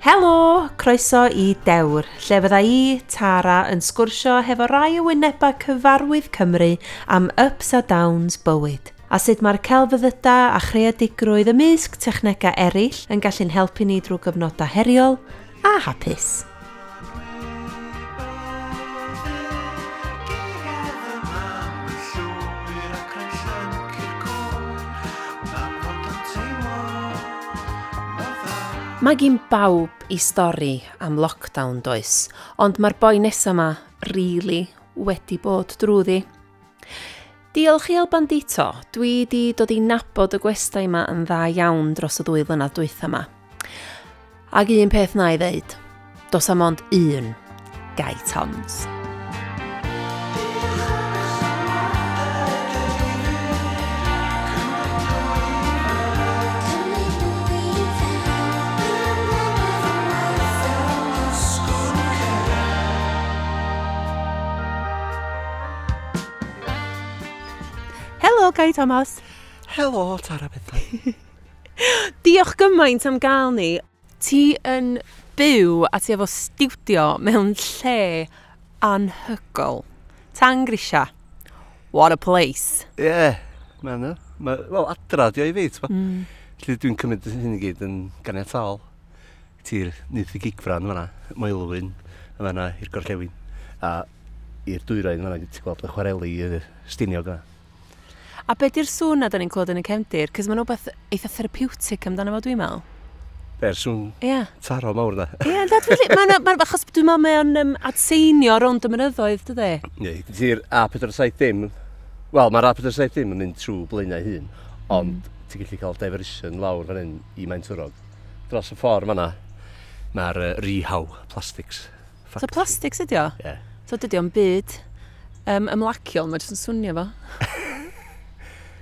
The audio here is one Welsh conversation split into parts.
Helo, croeso i Dewr, lle fydda i, Tara, yn sgwrsio hefo rai o wynebau cyfarwydd Cymru am ups a downs bywyd a sut mae'r celfyddyda a chreadigrwydd ymysg technegau eraill yn gallu'n helpu ni drwy gyfnodau heriol a hapus. Mae gin bawb i stori am lockdown does, ond mae'r boi nesaf yma really wedi bod drwyddi. Diolch i Alban Dito, dwi wedi dod i nabod y gwestai yma yn dda iawn dros y ddwy flynedd dwytha yma. Ac un peth na i ddeud, dos am ond un, Guy Toms. Helo, Gai Thomas. Helo, Tara Bethlen. Diolch gymaint am gael ni. Ti yn byw a ti efo stiwdio mewn lle anhygol. Tan grisia. What a place. Ie, yeah, mae yna. Ma, Wel, adra di o'i fi, ti'n mm. Felly dwi'n cymryd hyn i gyd yn ganiatol. Ti'r nith i gigfran fyna, Moelwyn, a fyna i'r gorllewin. A i'r dwyrain fyna, ti'n gweld y chwareli, y stiniog yna. A be di'r sŵn na da ni'n clywed yn y cefndir? Cys mae'n rhywbeth eitha therapeutic amdano fo dwi'n meddwl. Be'r sŵn yeah. taro mawr na. Ie, yeah, that's really... Mae'n ma, achos dwi'n meddwl mae'n um, adseinio rond y mynyddoedd, dydy? Ie, ti'r A470... Wel, mae'r A470 yn mynd trwy blaenau hun, ond mm. ti'n gallu cael diversion lawr fan hyn i mae'n twrog. Dros y ffordd fan'na, mae'r uh, Rehow Plastics. Factory. So plastics ydi o? Ie. Yeah. So dydi o'n byd um, ymlaciol, mae'n jyst yn swnio fo.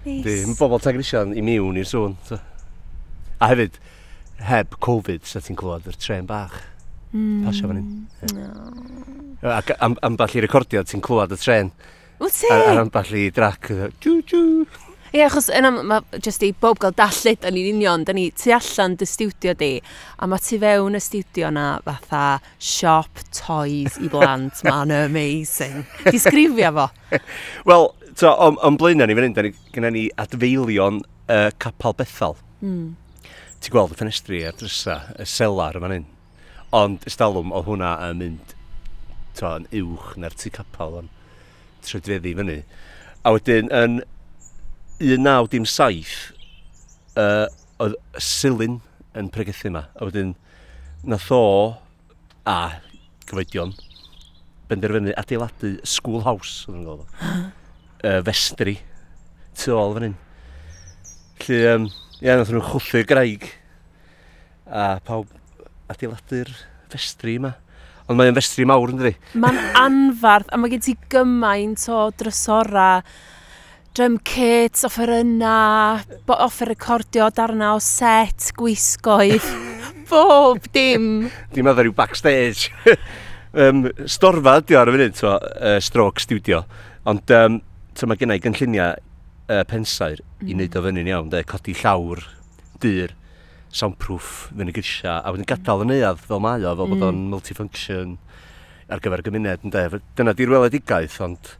Nice. Dim bobl tag i miwn i'r sŵn. So. A hefyd, heb Covid, sa ti'n clywed yr tren bach. Mm. Pasio fan hyn. No. Ac am, amball i recordio, ti'n clywed y tren. Wyt ti? Ar, ar amball i drac. Tŵ, tŵ. Ie, achos yna, mae jyst i bob gael dallud yn union, da ni tu allan dy stiwdio di, a mae tu fewn y stiwdio na fatha shop toys i blant, mae'n amazing. Disgrifio fo. Wel, So, o'n, on blaen ni fan hyn, ni gyda ni adfeilion uh, capal bethal. Mm. Ti'n gweld y ffenestri a'r drysa, y selar yma hyn. Ond ystalwm, o hwnna yn mynd to, yn uwch na'r tu capal o'n trydfeddi fyny. A wedyn, yn 1907, uh, oedd Silin yn pregethu yma. A wedyn, nath o a cyfeidion benderfynu adeiladu schoolhouse, oedd yn gofod uh, festri tu ôl fan hyn. Lly, um, ia, nath nhw'n chwthu graig a pawb adeiladu'r festri yma. Ond mae'n festri mawr yn dydi? Mae'n anfarth, a mae gen ti gymaint o drysora, drum kits, offeryna, offer recordio, darna o set, gwisgoedd, bob dim. Dim oedd rhyw backstage. um, storfa ydi ar y funud, uh, stroke studio. Ond um, So mae gennau gynlluniau uh, pensair mm. i wneud o fyny'n iawn, de, codi llawr, dyr, soundproof, fyny grisia, a wedyn gadael yn neuad fel mae o, fel mm. bod o'n mm. multifunction ar gyfer y gymuned, ynddo. Dyna di'r weledigaeth, ond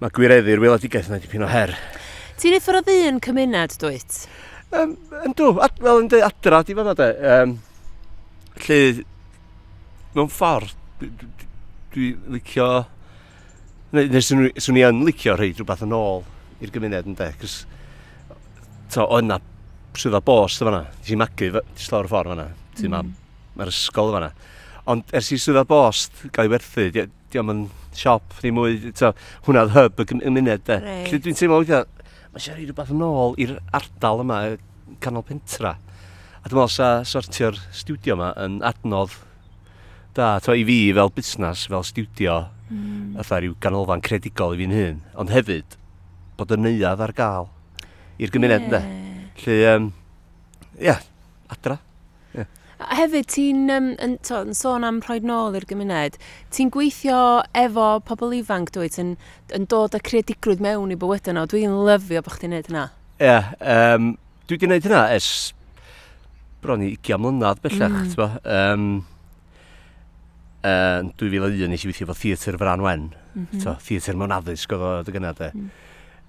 mae gwireddu'r weledigaeth yna dipyn o her. Ti'n eithaf o ddyn cymuned, dwyt? Um, yndw, ad, fel yn dweud adra, di fanna de. Um, lle, mewn ffordd, dwi, dwi licio Swn i yn licio rhaid rhywbeth yn ôl i'r gymuned yn de, cys to, o yna swyddfa bost yma, ti'n magu, ti'n slawr y ffordd yma, ti'n mm. mae'r ysgol yma. Ond ers i swyddfa bost gael ei werthu, di, di yn siop, di mwy, to, hwnna'n hyb y gymuned de. Right. Dwi'n teimlo weithio, mae eisiau rhaid rhywbeth yn ôl i'r ardal yma, canol pentra. A dwi'n meddwl sa sortio'r studio yma yn adnodd da, to i fi fel busnes, fel studio, mm. fatha rhyw ganolfan credigol i fi'n hyn, ond hefyd bod y neuad ar gael i'r gymuned, yeah. ne? Lle, um, yeah, adra. Yeah. A hefyd, ti'n um, yn, to, yn sôn am rhoi nôl i'r gymuned, ti'n gweithio efo pobl ifanc dwyt yn, yn dod â creadigrwydd mewn i bywydau nhw. Dwi'n lyfio bod chdi'n neud hynna. Ie, yeah, um, dwi wedi gwneud hynna es bron i 20 mlynedd bellach. Mm. ti'n yn uh, 2001 nes i weithio fo theatr Fran Wen. Mm -hmm. Theatr mewn addysg oedd o dy gynnau de. Mm.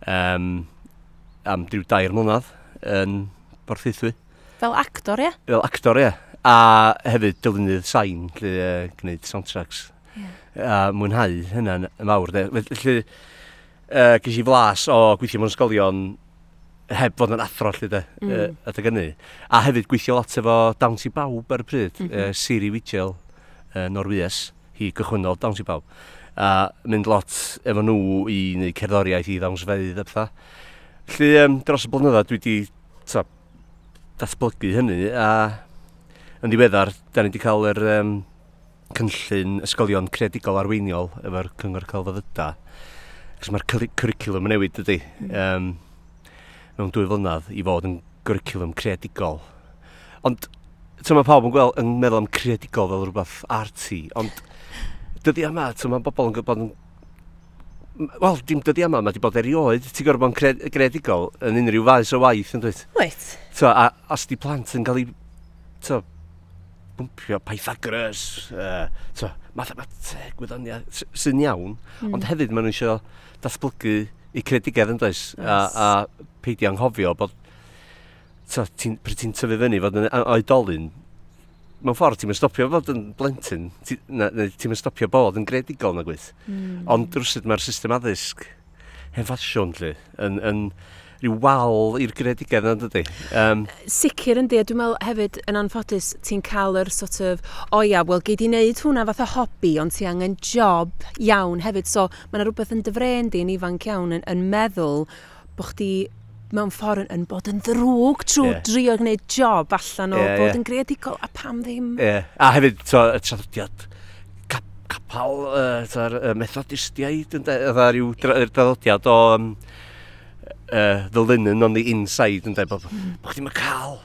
Um, am driw dair mlynedd yn Borthuthwy. Fel actor, ie? Fel actor, ie. A hefyd dylunydd sain, lle e, uh, gwneud soundtracks. Yeah. A mwynhau hynna'n mawr, de. Felly, uh, ges i flas o gweithio mewn ysgolion heb fod yn athro lle de, e, mm. uh, adeg hynny. A hefyd gweithio lot efo Dawn i Bawb ar y pryd, mm -hmm. uh, Siri Wichel, uh, Norwyes, hi gychwynnol Downs i bawb, a mynd lot efo nhw i neu cerddoriaeth i ddawnsfeidd a pethau. Felly um, dros y blynyddoedd dwi wedi datblygu hynny a yn ddiweddar, da ni wedi cael yr um, cynllun ysgolion creadigol arweiniol efo'r Cyngor Celfyddyda. Cos mae'r cwricwlwm yn newid ydy um, hmm. mewn dwy flynedd i fod yn gwricwlwm creadigol. Ond ti'n mae pawb yn gweld yn meddwl am creadigol fel rhywbeth arti, ond dydy yma, ti'n mae bobl yn gwybod yn... Wel, dim dyddi yma, mae wedi bod erioed. Ti'n gorfod bod yn creadigol yn unrhyw faes o waith, yn dweud? Wyt. So, a os di plant yn cael ei... So, bwmpio Pythagoras, uh, so, mathemateg, gwyddoniaeth, sy'n iawn, mm. ond hefyd maen nhw eisiau datblygu i credigedd yn does, yes. a, a peidio anghofio bod ti'n ti tyfu fyny fod yn oedolyn, mewn ffordd ti'n stopio fod yn blentyn, ti, ti'n stopio bod yn gredigol na gwyth. Mm. Ond rwysyd mae'r system addysg hen ffasiwn lle, yn, yn rhyw wal i'r gredigedd yna dydy. Um, Sicr yndi, a dwi'n meddwl hefyd yn anffodus ti'n cael yr sort of, o ia, wel gei di wneud hwnna fath o hobi, ond ti angen job iawn hefyd. So mae yna rhywbeth yn dyfren di yn ifanc iawn yn, yn meddwl bod chdi mewn ffordd yn yn bod yn ddrwg trwy yeah. drio gwneud job allan o yeah, bod yeah. yn greadigol a pam ddim. Yeah. A hefyd, to, y traddodiad cap, capal, uh, tar, uh, methodistiaid, ydda rhyw traddodiad o um, uh, the linen on the inside, ydda, bod mm. chdi'n cael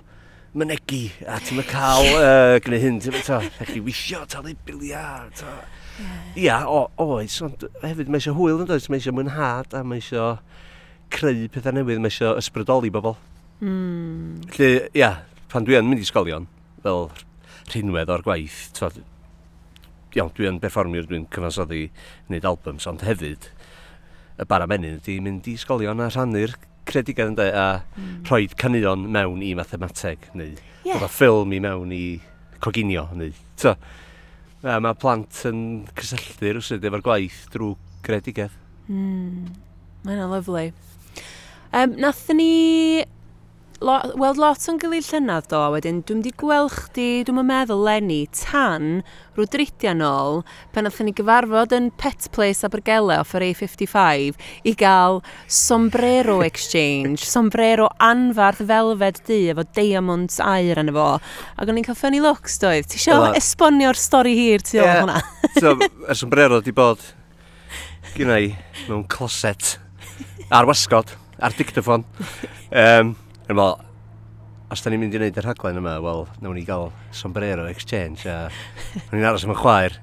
mynegu, a ti'n cael uh, gwneud hyn, ti'n cael, ti'n wisio, talu biliar, Ia, yeah. yeah, oes, ond hefyd mae eisiau hwyl yn dweud, mae eisiau mwynhad a mae eisiau creu pethau newydd, mae eisiau ysbrydoli bobl. Mm. Felly, ia, pan dwi yn mynd i sgolion, fel rhinwedd o'r gwaith, twad, iawn, dwi yn perfformio'r dwi'n cyfansoddi wneud albums, ond hefyd, y bara menyn ydy mynd i sgolion a rhannu'r credigedd ynddo, a mm. rhoi canuon mewn i mathemateg, neu yeah. ffilm i mewn i coginio, neu, so, a mae plant yn cysylltu rwsyd efo'r gwaith drwy credigedd Mm. Mae Mae'n lyflu. Um, nathyn ni lo, weld lot o'n gilydd llynydd do, wedyn dwi'n wedi gweld chdi, dwi'n meddwl lenni, tan rhyw dridian ôl, pan nathon ni gyfarfod yn Pet Place Abergele off yr A55 i gael sombrero exchange, sombrero anfarth felfed di efo diamonds air yn efo. Ac o'n i'n cael funny looks doedd. Ti eisiau esbonio'r stori hir ti yeah. hwnna? so, y sombrero di bod gynnau mewn closet ar wasgod ar dictaphon. um, yn meddwl, os da ni'n mynd i wneud y rhaglen yma, wel, nawn ni gael sombrero exchange, a nawn ni'n aros yma chwaer,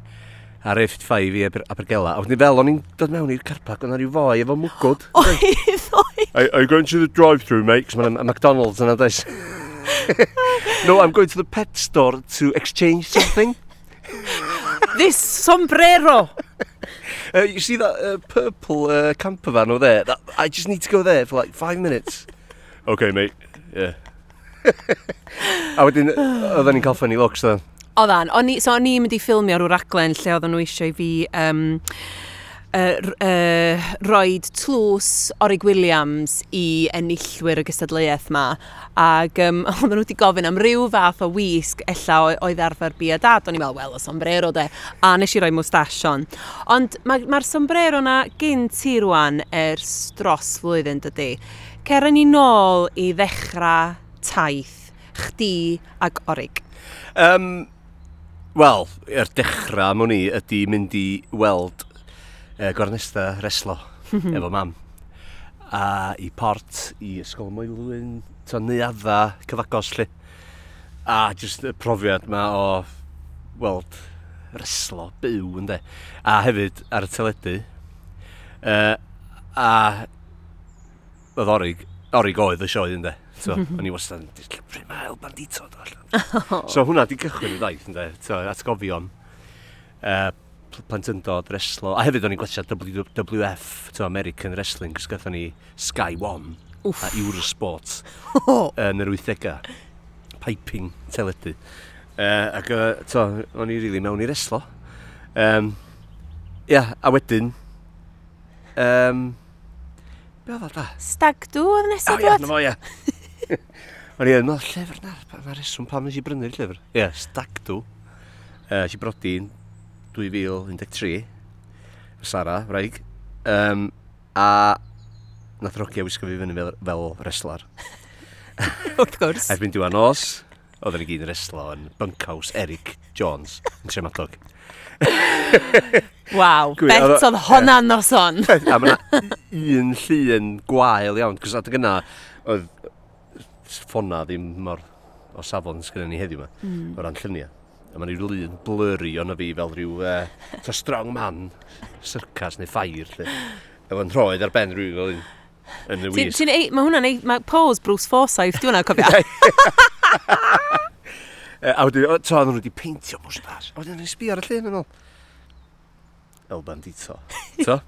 ar F5 i Abergela. A wedyn fel, o'n i'n dod mewn i'r carpac, o'n rhyw foi efo mwgwd. Oedd, oedd. Are you going to the drive-thru, mate? Cos mae'n McDonald's yna, does? no, I'm going to the pet store to exchange something. This sombrero! Uh, you see that uh, purple uh, camper van over there? That, I just need to go there for like five minutes. okay, mate. Yeah. a wedyn, uh, oedden ni'n cael funny looks then. Oedden. so o'n i'n mynd i ffilmio rhyw raglen lle oedden nhw eisiau i fi um, uh, uh, roed tlws Orig Williams i enillwyr y gystadleuaeth yma. Ac um, oedden nhw wedi gofyn am ryw fath o wisg ella oedd arfer bi a dad. O'n i'n meddwl, wel, y sombrero de. A nes i roi mwstasion. Ond mae'r ma, sombrero na gyn ti rwan ers dros flwyddyn dydy. Cer ni nôl i ddechrau taith, chdi ag orig. Um, Wel, yr er dechrau, mwyn i, ydy mynd i weld uh, gornesta reslo mhm. efo mam. A i port, i ysgol mwylwyn, to neuadda cyfagos lli. A jyst y profiad ma o weld reslo byw ynddo. A hefyd ar y teledu. Uh, a oedd orig, orig oedd y sioe ynddo. So, mhm. o'n i wastad yn dweud, pryd mae El Bandito. So hwnna di cychwyn y ddaeth ynddo. So, atgofion. Uh, plentyndod reslo, a hefyd o'n i'n gwestiad WWF, to American Wrestling, cos gatho ni Sky One Oof. a Eurosport yn yr 80au. Piping teledu. Uh, ac uh, to, o'n i rili really mewn i reslo. Um, ia, yeah, a wedyn... Um, be oedd da? Stag dŵ oedd nesaf oh, bod? O ia, ia. O'n i yn meddwl, llyfr na, mae'r reswm pam nes i brynu'r llyfr. Ie, yeah, stag dŵ. Uh, eh, si brodi 2013 Sara Wraig um, a nath Rogia wisgo fi fyny fel, fel wrestler wrth gwrs a fynd i nos, os oedden ni gyd yn reslo yn Bunkhouse Eric Jones yn Tremadog Waw, bet oedd honna nos on. a mae un llun gwael iawn, cos adeg yna oedd ffona ddim mor o safon sydd ni heddiw yma, mm. o ran lluniau a mae'n rhyw lun blurry o'n fi fel rhyw uh, so strong man, syrcas neu ffair. lle. Efo'n rhoed ar ben rhyw fel un yn y wis. Ti'n ei, mae hwnna'n ei, mae pose Bruce Forsyth, di hwnna'n cofio. a wedyn, to, oedden nhw wedi peintio mwstas. A wedyn, ni'n sbio ar y llun yn ôl. El bandito. To?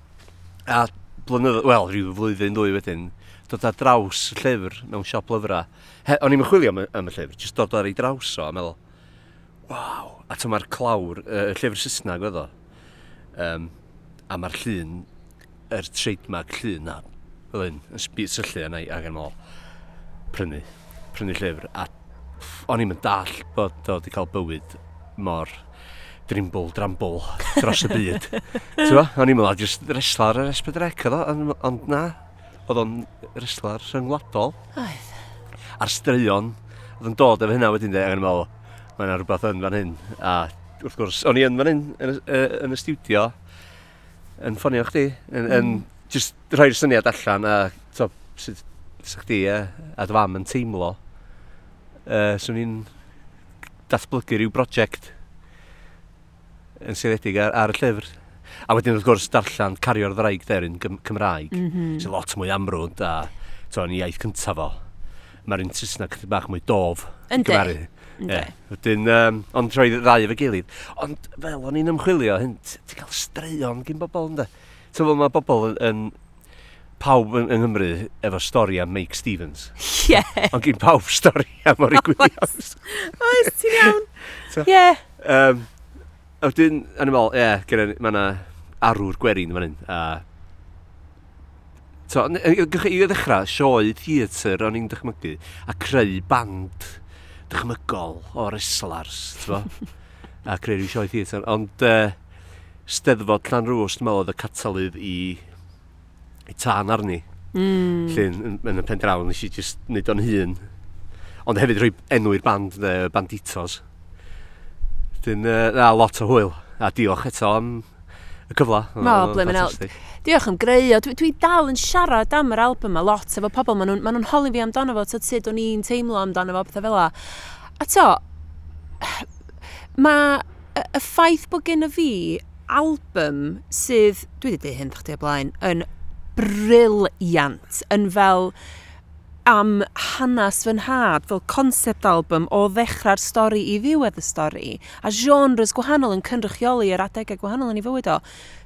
A blynyddo, wel, rhyw flwyddyn dwy wedyn, dod ar draws llyfr mewn siop lyfrau. O'n i'n chwilio am, am y llyfr, jyst dod ar ei draws o, a meddwl, Waw! A to mae'r clawr, y uh, llyfr Saesneg oedd o. Um, a mae'r llun, yr er trademark llun na, llun, yn sbyd syllu yna i ag yn ôl. Prynu, prynu llyfr. A o'n i'n dall bod o wedi cael bywyd mor drimbl, drambl dros y byd. Ti'n o'n i'n meddwl, jyst reslar yr esbydrec oedd o, ond na, oedd o'n reslar rhyngwladol. Oedd. A'r straeon, oedd yn dod efo hynna wedyn de, ac yn meddwl, mae yna rhywbeth yn fan hyn. A wrth gwrs, o'n i yn fan hyn, yn, y, yn y studio, yn ffonio chdi, yn, mm. yn just rhoi'r syniad allan a to, sut sa chdi e, a dy fam yn teimlo, uh, swn i'n datblygu rhyw brosiect yn seiliedig ar, ar y llyfr. A wedyn wrth gwrs darllen cario'r ddraig der yn Gym Cymraeg, mm -hmm. sy'n lot mwy amrwd a to'n iaith cyntaf o. Mae'r un Saesneg chydig bach mwy dof. Yn Yeah. Wedyn, um, ond troi ddau efo gilydd. Ond fel o'n i'n ymchwilio, hyn, ti'n cael straeon gyn bobl ynddo. Ti'n fel mae bobl yn, yn pawb yng, yng Nghymru efo stori am Mike Stevens. Ie. Yeah. Ond gyn pawb stori am Ori Williams. Oes, ti'n iawn. Ie. yeah. Um, a wedyn, animal, ie, yeah, mae yna arwr gwerin fan hyn. A So, i ddechrau, sioe theatr o'n i'n dychmygu, a creu band dychmygol o reslars, tfo, a creu rhyw sioe theatr. Ond uh, steddfod Llan Rws, dwi'n meddwl, oedd y catalydd i, i tân arni. Mm. Llyn, yn, yn y pen draw, nes i just wneud o'n hun. Ond hefyd rhoi enw i'r band, uh, Banditos. Dyn, uh, na, lot o hwyl. A diolch eto am y cyfla. No, blyn mynd el... Diolch am greu o. Dwi, dwi dal yn siarad am yr album a lot efo pobl. Maen nhw'n ma nhw holi fi amdano fo, tyd sut o'n i'n teimlo amdano fo, pethau fel la. A to, mae y ffaith bod gen i fi album sydd, dwi wedi dweud hyn ddech chi o blaen, yn briliant, yn fel am hanes fy nhad fel concept album o ddechrau'r stori i ddiwedd y stori a genres gwahanol yn cynrychioli yr adegau gwahanol yn ei fywyd o.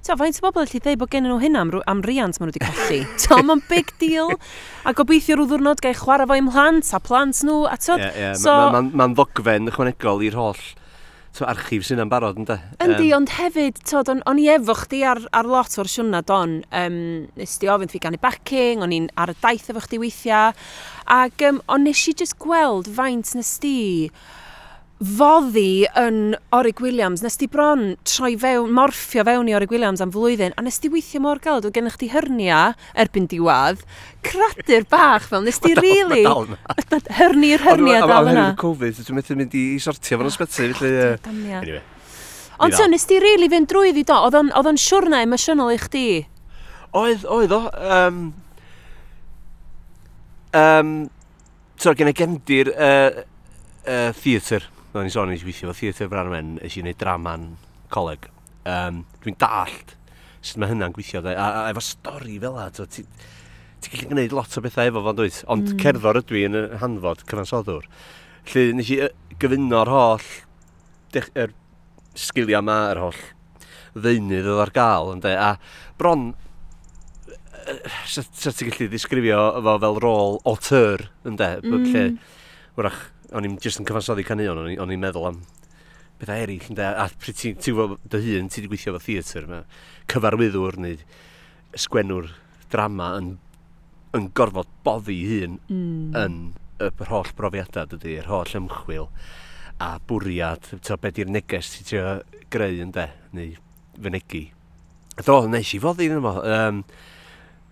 So, faint o bobl allai ddeud bod gen nhw hynna am, am riant maen nhw wedi colli. so, mae'n big deal. A gobeithio rhyw ddwrnod gael chwarae fo i'm mhlant a plant nhw. A tyd, yeah, yeah. so... Mae'n ma, ma, ma ddogfen ychwanegol i'r holl so, archif sy'n am barod, ynddo? Yndi, um, ond hefyd, tod, on, o'n i efo chdi ar, ar lot o'r siwrna don. Um, nes di ofyn fi gan i backing, o'n i'n ar y daith efo chdi weithiau. Ac um, ond nes i just gweld faint nes di foddi yn Orig Williams, nes di bron troi fewn, morffio fewn i Orig Williams am flwyddyn, a nes di weithio mor galed, oedd gennych ti hyrnia erbyn diwad, cradur bach fel, nes ti rili... Really, hyrni'r hyrnia dal yna. Am Covid, dwi'n methu mynd i sortio fo'n ysbyty, felly... Ond so, nes di rili really fynd drwyddi do, oedd o'n siwrna emosiynol i chdi? Oedd, oedd o. Um, um, so, gen i gendir uh, uh, theatr. Oedden ni'n sôn, nes i weithio fo theatr Branwen, nes i wneud drama'n coleg. Um, Dwi'n dallt sut mae hynna'n gweithio. A, a, a efo stori fel la, ti'n ti gallu gwneud lot o bethau efo fo'n dweud. Ond mm. cerddor ydw i yn y hanfod cyfansoddwr. Felly nes i gyfuno'r holl dech, er, sgiliau yma, yr holl ddeunydd oedd ar gael. Ynddo? A bron, sa, sa ti'n gallu ddisgrifio fo fel rôl auteur, ynddo? Mm. Lle, wrach, o'n i'n jyst yn cyfansoddi canuon, o'n i'n meddwl am bethau eraill, ynddo, A pryd ti'n ti dy hun, ti wedi gweithio fo theatr, mae cyfarwyddwr neu sgwennwr drama yn, yn gorfod boddi hun mm. yn y holl brofiadau dydy, yr holl ymchwil a bwriad, to, be di'r neges ti trio greu ynde, neu fynegu. Do, nes i foddi yn yma. Um,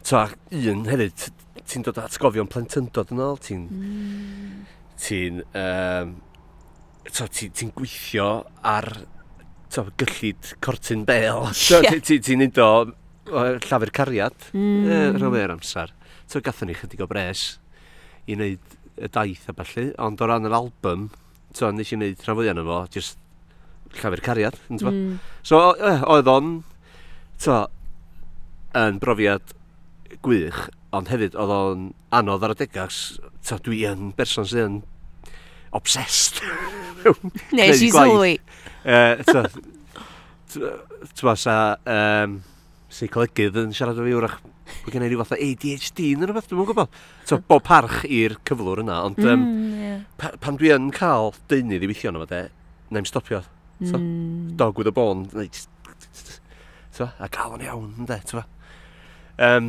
to, un hefyd, ti'n dod at gofio'n plentyndod yn ôl, ti'n... Mm ti'n um, ti'n ti gweithio ar to, gyllid cortyn bel. Ti'n ti, ti neud o llafur cariad mm. e, rhywun amser. So gathon ni chydig o bres i wneud y daith a felly, ond o ran yr album, so, nes i wneud rhan fwyaf yna fo, just llafur cariad. Mm. So oedd o'n, to, yn brofiad gwych, ond hefyd oedd o'n anodd ar y degas, ta dwi yn berson sydd yn obsessed. Neu si sylwi. Twa sa um, seicolegydd yn siarad o fi wrach bod gen i ryw fath o ADHD neu rhywbeth, dwi'n gwybod. So, bob parch i'r cyflwr yna, ond um, mm, yeah. pa, pan dwi yn cael deunydd i weithio yna fo de, na stopio. So, mm. Dog with a bone. So, a gael o'n iawn, de, ti'n Um,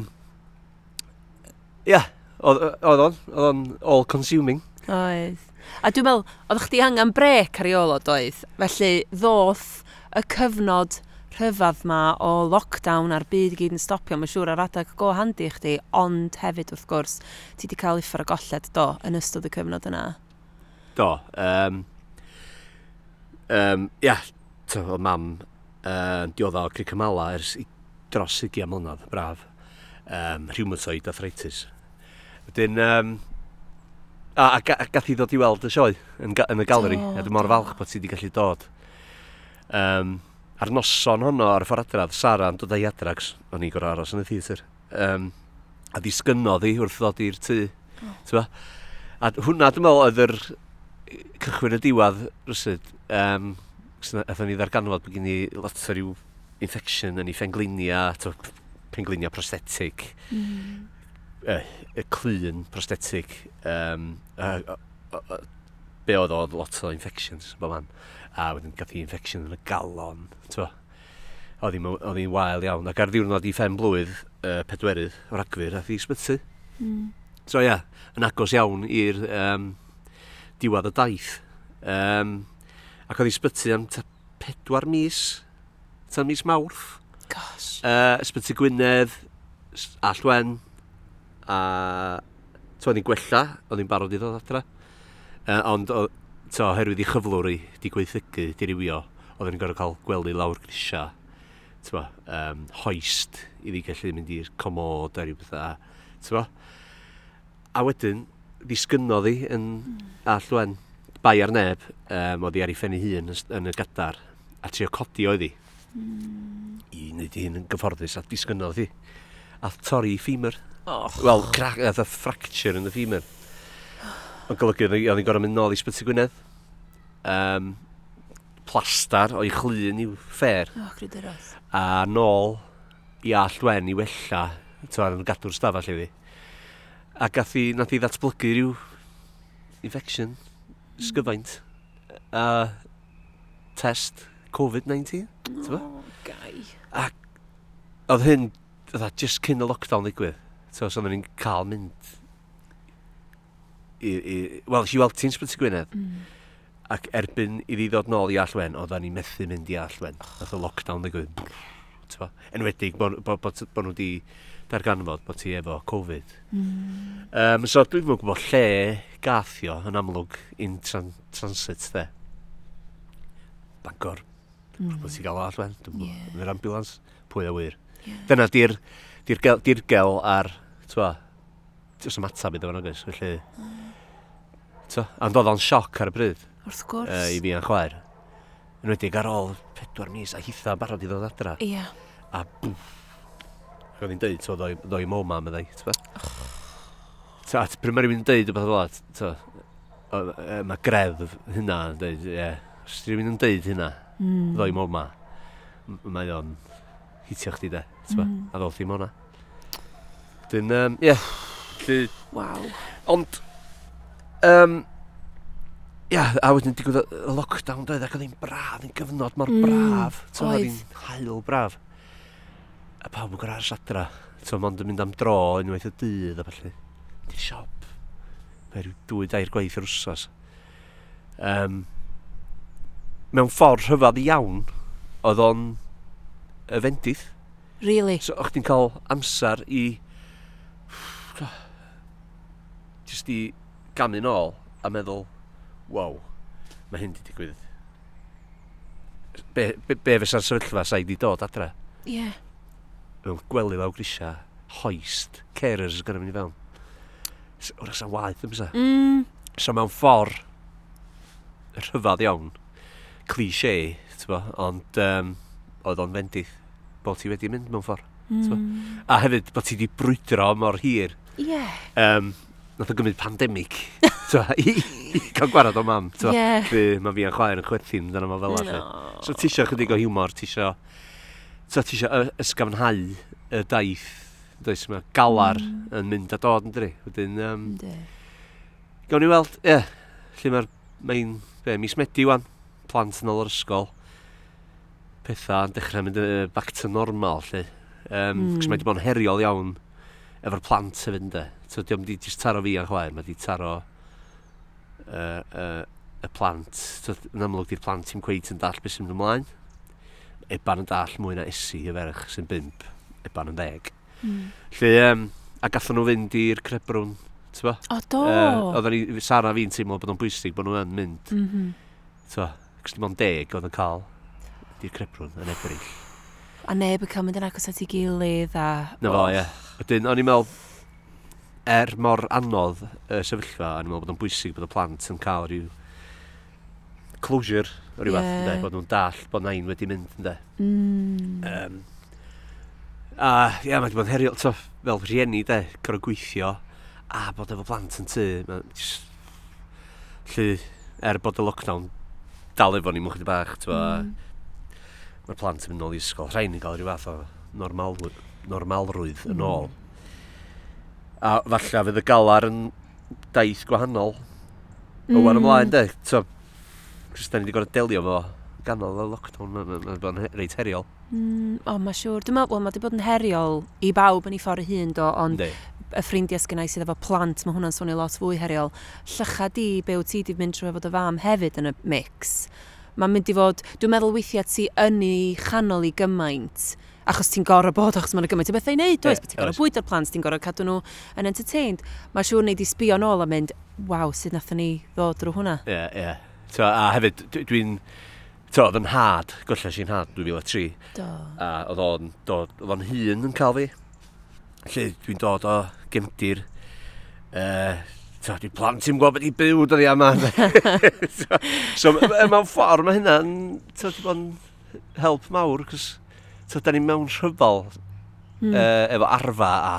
Ia, oedd o'n, oedd o'n all-consuming. Oedd. A dwi'n meddwl, oedd chdi angen brec ar ei ôl o doedd, felly ddoth y cyfnod rhyfedd ma o lockdown a'r byd i gyd yn stopio, mae'n siŵr ar adag go handi i chdi, ond hefyd wrth gwrs, ti wedi cael uffar o golled do yn ystod y cyfnod yna. Do. Um, um, ia, yeah, mam uh, diodda o Cricamala ers dros 20 mlynedd, braf. Um, rheumatoid arthritis. Wedyn, um, a, a, a gath i ddod i weld y sioe yn, yn y galeri, oh, a dwi'n mor falch bod ti wedi gallu dod. Um, a'r noson honno ar y ffordd adradd, Sara yn dod â'i adrags, o'n i gorau aros yn y theatr. Um, a di hi wrth ddod i'r tŷ. Oh. A hwnna dwi'n meddwl oedd yr cychwyn y diwad rysyd. Um, Ethon ni ddarganfod bod gen i lot o ryw infection yn ei phenglinia, penglinia prosthetic. Mm y, y clun prosthetic um, a, a, a, be oedd oedd lot o infections bo man. A wedyn gath i infection yn y galon oedd hi'n wael iawn. Ac ar ddiwrnod i ffen blwydd uh, pedwerydd o ragfyr a thi sbyty mm. so ia yn agos iawn i'r um, diwad y daith. Um, ac oedd hi sbyty am pedwar mis tan mis mawrth. Gosh. Uh, Ysbyty Gwynedd, Allwen, a to, o'n i'n gwella, o'n i'n barod i ddod adra. Uh, ond, o, to, herwydd i chyflwr i di gweithygu, di rywio, oedden ni'n gorfod cael gwely lawr grisia, to, um, hoist, i ddi gallu mynd i'r comod a rhyw bethau, to. A wedyn, disgynnodd hi yn mm. allwen bai ar neb, um, oedd hi ar ei ffen ei hun yn y gadar, a trio codi oedd hi. Mm. I wneud i hyn yn gyfforddus a disgynnodd hi a torri i. Oh. Wel, a fracture yn y ffemur. Mae'n golygu, oedd hi'n gorau mynd nôl i sbyty Gwynedd. Um, plastar o'i chlun i'w ffer. Oh, gryderos. A nôl i allwen i wella, yn gadw'r stafell iddi. A gath i, nath i ddatblygu rhyw infection, mm. sgyfaint, a uh, test COVID-19, oh, gai. A oedd hyn dda, just cyn y lockdown ddigwydd, so, so ni'n cael mynd i, i wel, si weld ti'n sbrytu Gwynedd. Mm. Ac erbyn i ddi ddod nôl i Allwen, oedd ni methu mynd i Allwen. Oedd y lockdown ddigwydd. Enwedig, bod bo, bo, bo nhw wedi darganfod bod ti efo Covid. Mm. Um, so dwi'n mwyn gwybod lle gathio yn amlwg in tran transit dde. Bangor. Mm. Rwy'n ti'n gael o Allwen, dwi'n yeah. ambulans, pwy a wir. Yeah. Dyna di'r dirgel, dirgel ar, twa, os ymatab iddo fo'n agos, felly... Twa, ond oedd o'n sioc ar y bryd. Wrth gwrs. Uh, I fi a'n chwaer. Yn wedi'i ar ôl pedwar mis a hitha barod i ddod adra. Ia. Yeah. A bwff. Ac oedd hi'n dweud, so, ddoi, ddoi mo mam yddai, ti'n oh. Ta, pryd mae rhywun yn dweud rhywbeth fel la, mae gref hynna yn dweud, ie, yeah. os rhywun yn dweud hynna, mm. ddoi mo ma, mae o'n, hitio chdi de, mm. a ddol ddim o'na. Dyn, um, ie. Yeah. Waw. Ond, um, Ia, yeah, a wedyn digwydd y lockdown doedd ac oedd hi'n braf, yn gyfnod mor mm, braf. Mm, oedd hi'n hael braf. A pawb yn gwrdd ars adra. Ti'n mynd yn mynd am dro unwaith y dydd a falle. Di siop. Mae rhyw dwy dair gwaith yr wsos. Um, mewn ffordd rhyfedd iawn, oedd o'n y fendydd. Really? So o'ch ti'n cael amser i... Just i gamu nôl a meddwl, wow, mae hyn wedi digwydd. Be, be, be fysa'r sefyllfa sa'i di dod adre? Ie. Yeah. Mewn gwely lawr grisia, hoist, carers yn gyrra'n mynd i fewn. Wrach sa'n waith ymsa. Mm. So mewn ffordd rhyfedd iawn, cliché, ti'n bo, ond um, oedd o'n fendith bod ti wedi mynd mewn ffordd. Mm. A hefyd, bod ti wedi brwydro mor hir. Ie. Yeah. Um, nath o gymryd pandemig i, i cael gwarad o mam. Ie. Yeah. Mae fi yn chwaer yn chwerthin dyna mae fel no. So ti eisiau chydig o humor, ti eisiau so ti eisiau ysgafnhau y daith. Does mae galar mm. yn mynd a dod yn dri. Wedyn, um, gawn ni weld, ie, yeah, lle mae'r mae'n, be, mis Medi wan, plant yn ôl yr ysgol pethau yn dechrau mynd uh, back to normal, lle. Um, mm. Cos mae wedi bod yn heriol iawn efo'r plant hefyd, ynddo. So, diolch wedi jyst taro fi a chwaer, mae wedi taro uh, uh, y plant. So, yn amlwg, di'r plant ti'n gweud yn dall beth sy'n mynd ymlaen. Eban yn dall mwy na esu y ferch sy'n bimp, eban yn ddeg. Mm. Lle, um, a gathen nhw fynd i'r crebrwn, ti'n bo? O, do! Uh, oedden ni, Sara fi'n teimlo bod o'n bwysig bod nhw yn mynd. Mm -hmm. Ti'n bo? Cos dim ond deg oedd yn cael di'r crebrwn yn ebryll. A neb yn cael mynd yn agos at ei gilydd a... Na fo, ie. Wedyn, o'n i'n meddwl, er mor anodd y sefyllfa, o'n i'n meddwl bod o'n bwysig bod y plant yn cael rhyw closure o ryw yeah. fath, bod nhw'n dall bod nain wedi mynd, ynddo. Mm. Um, a, ia, mae wedi bod yn heriol, to, fel rhieni, de, gorau gweithio, a bod efo plant yn tu, mae just... Lly, er bod y lockdown dal efo ni mwchyd bach, ti'n mm mae'r plant yn mynd nôl i ysgol. Rhaid yn cael rhyw fath o normal, normalrwydd mm. yn ôl. A falle fydd y galar yn daith gwahanol. Mm. O wan ymlaen, de. So, Chos da ni wedi gorfod delio fo ganol y lockdown. Mae'n bod yn reit heriol. Mm, o, oh, mae siŵr. Dwi'n meddwl, well, mae wedi bod yn heriol i bawb yn ei ffordd hun, do, ond De. y ffrindiau sgynnau sydd efo plant, mae hwnna'n swnio lot fwy heriol. Llycha di, be wyt ti wedi mynd trwy efo dy fam hefyd yn y mix mae'n mynd i fod, dwi'n meddwl weithiau ti yn ei chanol i gymaint, achos ti'n gorau bod, achos mae'n gymaint o bethau i wneud, dwi'n yeah, ti'n gorau bwyd ar plant, ti'n gorau cadw nhw yn entertained. Mae siŵr wneud i sbio nôl a mynd, waw, sut nathon ni ddod drwy hwnna. Ie, yeah, ie. Yeah. A hefyd, dwi'n... To, oedd yn had, gwella sy'n had 2003. Do. A oedd o'n, oedd o'n hun yn cael fi. Lle dwi'n dod o gymdir, uh, so, dwi plant i'n gwybod beth i byw dod i yma. so, so mewn ffordd mae hynna'n so, bod yn help mawr, cos so, da ni mewn rhyfel mm. e, efo arfa a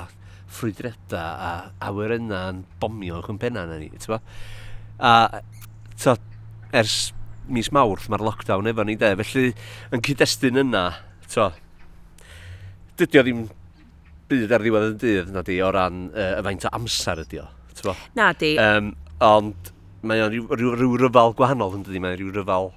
ffrwydreda a awyrenna yn bomio o'ch yn penna na ni. Tywa? A so, ers mis mawrth mae'r lockdown efo ni de, felly yn cyd-destun yna, so, dydy o ddim byd ar ddiwedd y dydd na di o ran uh, y faint o amser ydi o bo. Na di. Um, ond mae o'n rhyw, rhyw, rhyw ryfel gwahanol yn dydi, mae'n rhyw ryfel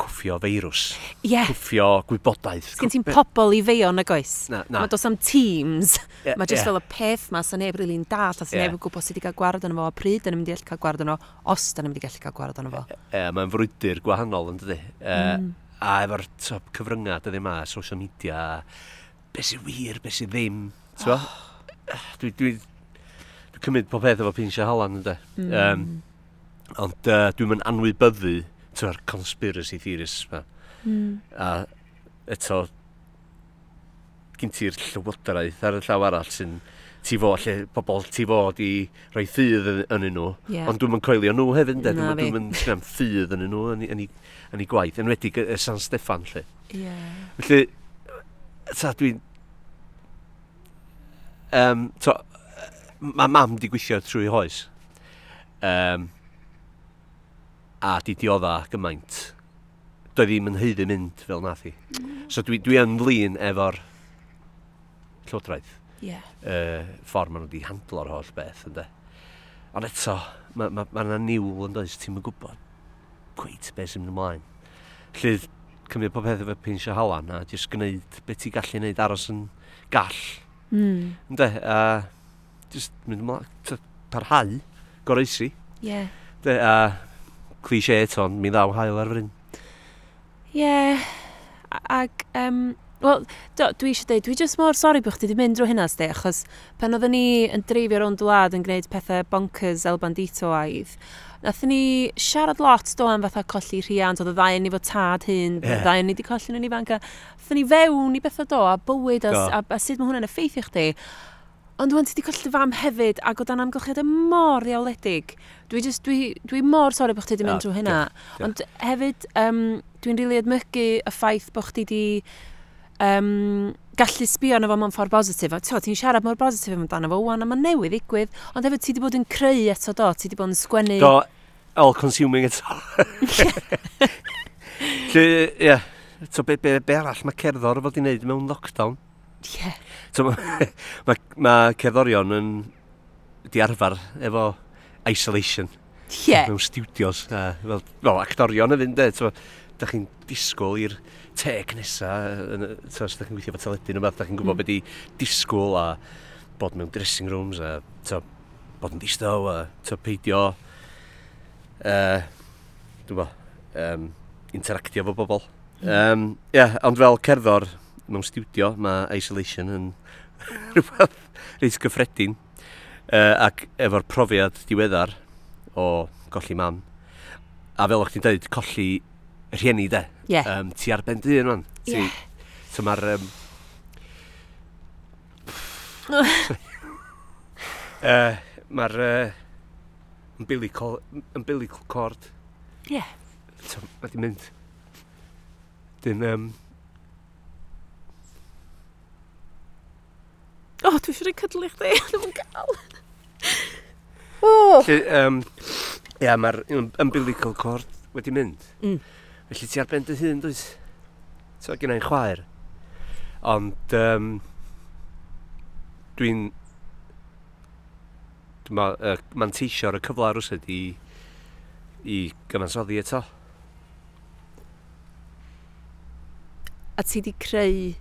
cwffio feirws. Ie. Yeah. Cwffio gwybodaeth. Sgyn ti'n pobl i feo na goes. Na, na. Mae dos am teams. Yeah, mae jyst yeah. fel y peth ma sy'n neb rili'n dall a sy'n yeah. neb yn gwybod sydd wedi cael gwared yno fo a pryd yn mynd i allu cael gwared yno os da ni'n mynd i gallu cael gwared yno fo. E, e, Mae'n frwydr gwahanol yn dydi. E, mm. A efo'r top cyfryngau dydy yma, social media, beth sy'n wir, beth sy'n ddim. Oh. Dwi, dwi, cymryd pob peth efo pinsio halan ynddo. Mm. Um, ond uh, dwi'n mynd anwybyddu ty'r conspiracy theorists ma. Mm. A eto, gyn ti'r llywodraeth ar y llaw arall sy'n ti fo, lle pobl ti fod i rhoi ffydd yn nhw. Yeah. Ond dwi'n mynd coelio nhw hefyd, de. Dwi'n dwi mynd sgram ffydd yn nhw yn, yn, yn, ei gwaith, yn wedi y San Steffan, lle. Yeah. Felly, ta, dwi'n... Um, to, mae mam di gweithio trwy hoes. Um, a di diodda gymaint. Doedd ddim yn heiddi mynd fel nath hi. Mm. So dwi, dwi yn flin efo'r llywodraeth. Yeah. Uh, ffordd maen nhw wedi handlo'r holl beth. Ynddo. Ond eto, mae yna ma, ma niwl yn does, ti'n mynd gwybod gweith beth sy'n mynd ymlaen. Llydd cymryd pob peth efo pinsio halan a jyst gwneud beth ti'n gallu gwneud aros yn gall. Mm. Ynddo, a... Uh, just mynd ymlaen, parhau, goroesi. Ie. Yeah. De, a cliché eto, mi ddaw hael ar fryn. Ie, yeah. Ag, um, wel, dwi eisiau dweud, dwi jyst mor sori bych chi wedi mynd drwy hynna, sdi, achos pan oedden ni yn dreifio rownd wlad yn gwneud pethau bonkers El Bandito aidd, Nathon ni siarad lot do am fatha colli rhiant, oedd y ddau yn ni fod tad hyn, yeah. ddau yn ni wedi colli nhw'n ifanc. Nathon ni fewn i bethau do, a bywyd, a, a, a, sut mae hwnna'n effeithio chdi. Ond dwi'n ti wedi colli dy fam hefyd ac o dan amgylchiad mor iawledig. Dwi, just, dwi, dwi mor sori bod chdi wedi mynd drwy hynna. Yeah, yeah. Ond hefyd, um, dwi'n rili really edmygu y ffaith bod chdi wedi um, gallu sbio arno fo mewn ffordd bositif. Ti'n siarad mor bositif amdano fo, wan, a mae newydd ddigwydd. Ond hefyd, ti wedi bod yn creu eto do, ti wedi bod yn sgwennu... Do, all-consuming eto. Ie, yeah. so be, be, be arall mae cerddor fod i wneud mewn lockdown? Ie. Yeah. So mae ma, ma cerddorion yn di arfer efo isolation. Ie. Yeah. Mewn studios. A, fel, fel actorion yn fynd, so, Da chi'n disgwyl i'r teg nesa, so, os da chi'n gweithio fo teledu neu beth, da chi'n gwybod mm. beth i disgwyl a bod mewn dressing rooms a so, bod yn distaw a so, peidio e, uh, dwi'n bo, um, interactio fo bobl. Mm. Um, yeah, ond fel cerddor, mewn studio, mae isolation yn rhywbeth reit gyffredin. Uh, ac efo'r profiad diweddar o golli mam, a fel o'ch ti'n dweud, colli rhieni de. Yeah. Um, ti ar ben dyn man. Ti, yeah. So mae'r... Um, uh, mae'r... Uh, umbilical, umbilical cord. Ie. Yeah. So, mae di mynd. Dyn, um, o, oh, dwi eisiau rhoi cydlu chdi, ddim yn cael. Oh. Lle, um, ia, mae'r umbilical cord wedi mynd. Mm. Felly ti ar ben dy hun, dwys? So, gen i'n chwaer. Ond, um, dwi'n... Dwi'n ma, uh, manteisio ar y cyfle rwysyd i, i gyfansoddi eto. A ti di creu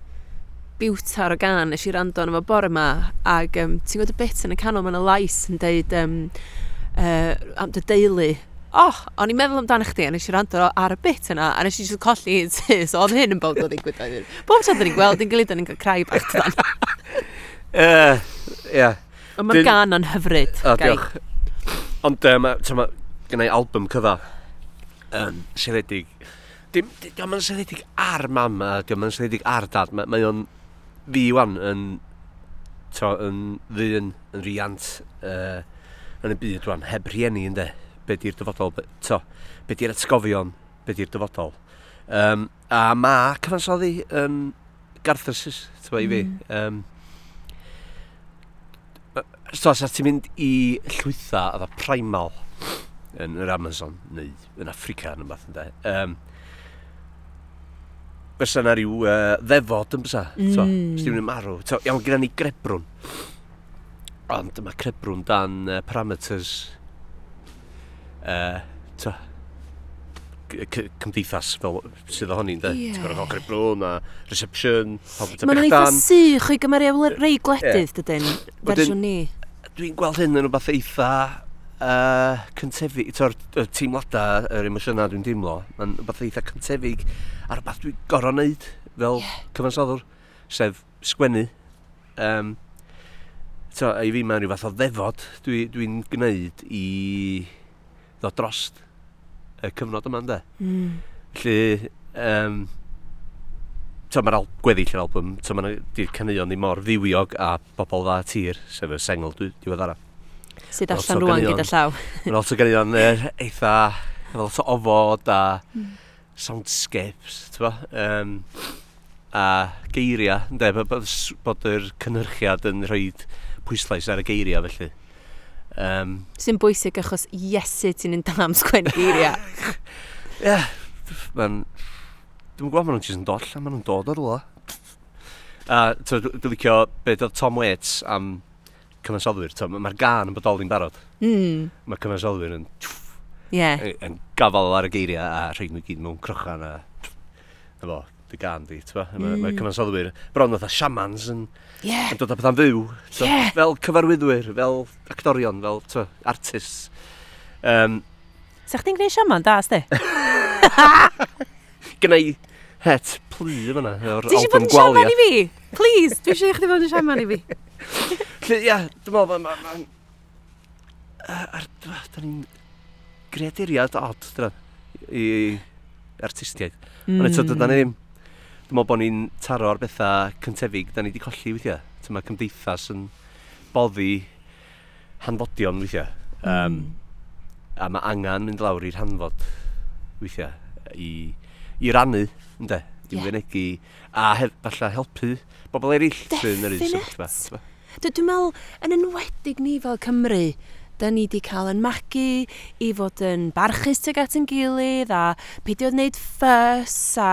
biwta'r organ, nes i rando yn efo bore yma, ac um, ti'n gwybod y bit yn y canol, mae'n y lais yn deud um, uh, am dy deulu. Oh, o'n i'n meddwl amdano chdi, a nes i rando ar y bit yna, a nes i jyst colli un tu, so oedd hyn yn bod o ddigwydd oedd hyn. Bob tro dyn ni'n gweld, dyn gilydd yn cael crai bach dan. uh, yeah. Ond mae'r gan yn hyfryd. O, oh, diolch. Ond, um, tyma, gynnau album cyfa, um, seledig. Dim, dim, dim ond seledig ar mam, dim ond seledig ar dad. Mae o'n fi wan yn, to, yn ddyn, yn riant uh, yn y byd wan, heb rieni ynddo, be di'r dyfodol, be, to, be di'r atgofion, be di'r dyfodol. Um, a mae cyfansoddi yn garthrysus, ti'n i fi. Mm. Um, So, os ti'n mynd i llwytha a dda primal yn yr Amazon neu yn Africa yn ymlaen, um, fysa na rhyw uh, ddefod yn bysa. Mm. Os diw'n marw. So, iawn, gyda ni grebrwn. Ond mae crebrwn dan uh, parameters uh, to, cymdeithas fel sydd ohoni, de? Yeah. Ti'n gorfod grebrwn a reception, pob yn Mae'n eitha sych o'i gymaru rei gledydd, dydyn, fersiwn ni. Dwi'n gweld hyn yn rhywbeth eitha uh, cyntefig, to'r teimladau, yr emosiynau dwi'n dimlo, mae'n rhywbeth eitha cyntefig a rhywbeth dwi'n gorau wneud fel yeah. cyfansoddwr, sef sgwennu. Um, to, i fi mae'n rhywbeth o ddefod dwi'n dwi, gwneud i ddod drost y cyfnod yma, ynddo? Mm. Felly, um, to, mae'r al gweddill yr album, to, mae'n di'r caneuon ni mor ddiwiog a bobl dda tir, sef y sengl diweddara. Dwi Sydd allan rwan gyda llaw. Mae'n lot o ganeuon eitha, lot o ofod a mm. soundscapes, ti'n bo? Um, a geiriau, ynddo, bod, bod bod yr cynhyrchiad yn rhoi pwyslais ar y geiriau felly. Um, Sy'n bwysig achos iesu ti'n yn dam sgwen geiriau. Ie, yeah, mae'n... Dwi'n gwybod maen nhw'n jyst yn doll a maen nhw'n dod ar rola. A dwi'n licio beth oedd Tom Waits am cyfansoddwyr, mae'r gan yn bodoli'n barod. Mm. Mae cyfansoddwyr yn, tff, yeah. yn gafal ar y geiriau a rhaid nhw gyd mewn crochan a na fo, dy gan di, ti'n mm. Mae ma hmm. cyfansoddwyr bron oedd a siamans yn, yeah. yn dod â bethau'n fyw. Yeah. Fel cyfarwyddwyr, fel actorion, fel twa, artists. Um, Sa'ch chdi'n gwneud siaman da, sti? Gynna i het plu fyna. Ti eisiau bod yn siaman i fi? Please, dwi eisiau chdi bod yn siaman i fi. Ie, ia, dwi'n meddwl, mae'n... Ma, ma, ma, Da ni'n greaduriad od, dyna, i artistiaid. Mm. Ond eto, dyna ni hmm. ddim... Dwi'n meddwl bod ni'n taro ar bethau cyntefig, da ni wedi colli weithiau. Dyma cymdeithas yn boddi hanfodion weithiau. Um. Hmm. A mae angen mynd lawr i'r hanfod weithiau i, i rannu, ynddo? yeah. wynebu, a hef, falle helpu bobl eraill sy'n yr un sefyllfa. Dwi'n meddwl, yn enwedig ni fel Cymru, da ni wedi cael yn magu i fod yn barchus tuag at yn gilydd a peidio wneud ffys a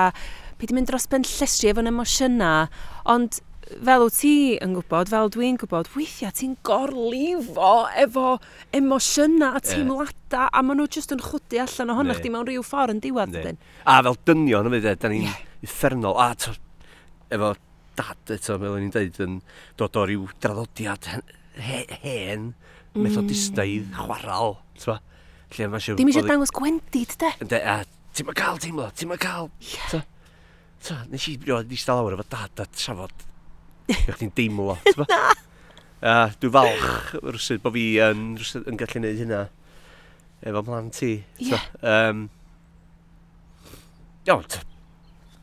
peidio mynd dros ben llestri efo'n emosiynau. Ond fel wyt ti yn gwybod, fel dwi'n gwybod, weithiau ti'n gorlifo efo emosiynau a teimladau yeah. a maen nhw jyst yn chwdu allan ohonoch yeah. chdi mewn rhyw ffordd yn diwedd. Yeah. A fel dynion, da ni'n yeah uffernol. A to, efo dad eto, fel o'n i'n dweud, yn dod o ryw draddodiad hen, he, hen, mm. methodistaidd, chwaral, t'ba? Lle mae eisiau... Dim eisiau dangos gwendid, de? De, a ti'n ma cael teimlo, ti'n ma cael... Yeah. Ta, nes i rioed eistedd lawr efo dad a trafod. Ie ti'n deimlo, t'ba? Na! A dwi'n falch rwysyd bod fi yn, rwysyd, yn gallu gwneud hynna efo mlan ti. Ie. Yeah. Um, Iawn,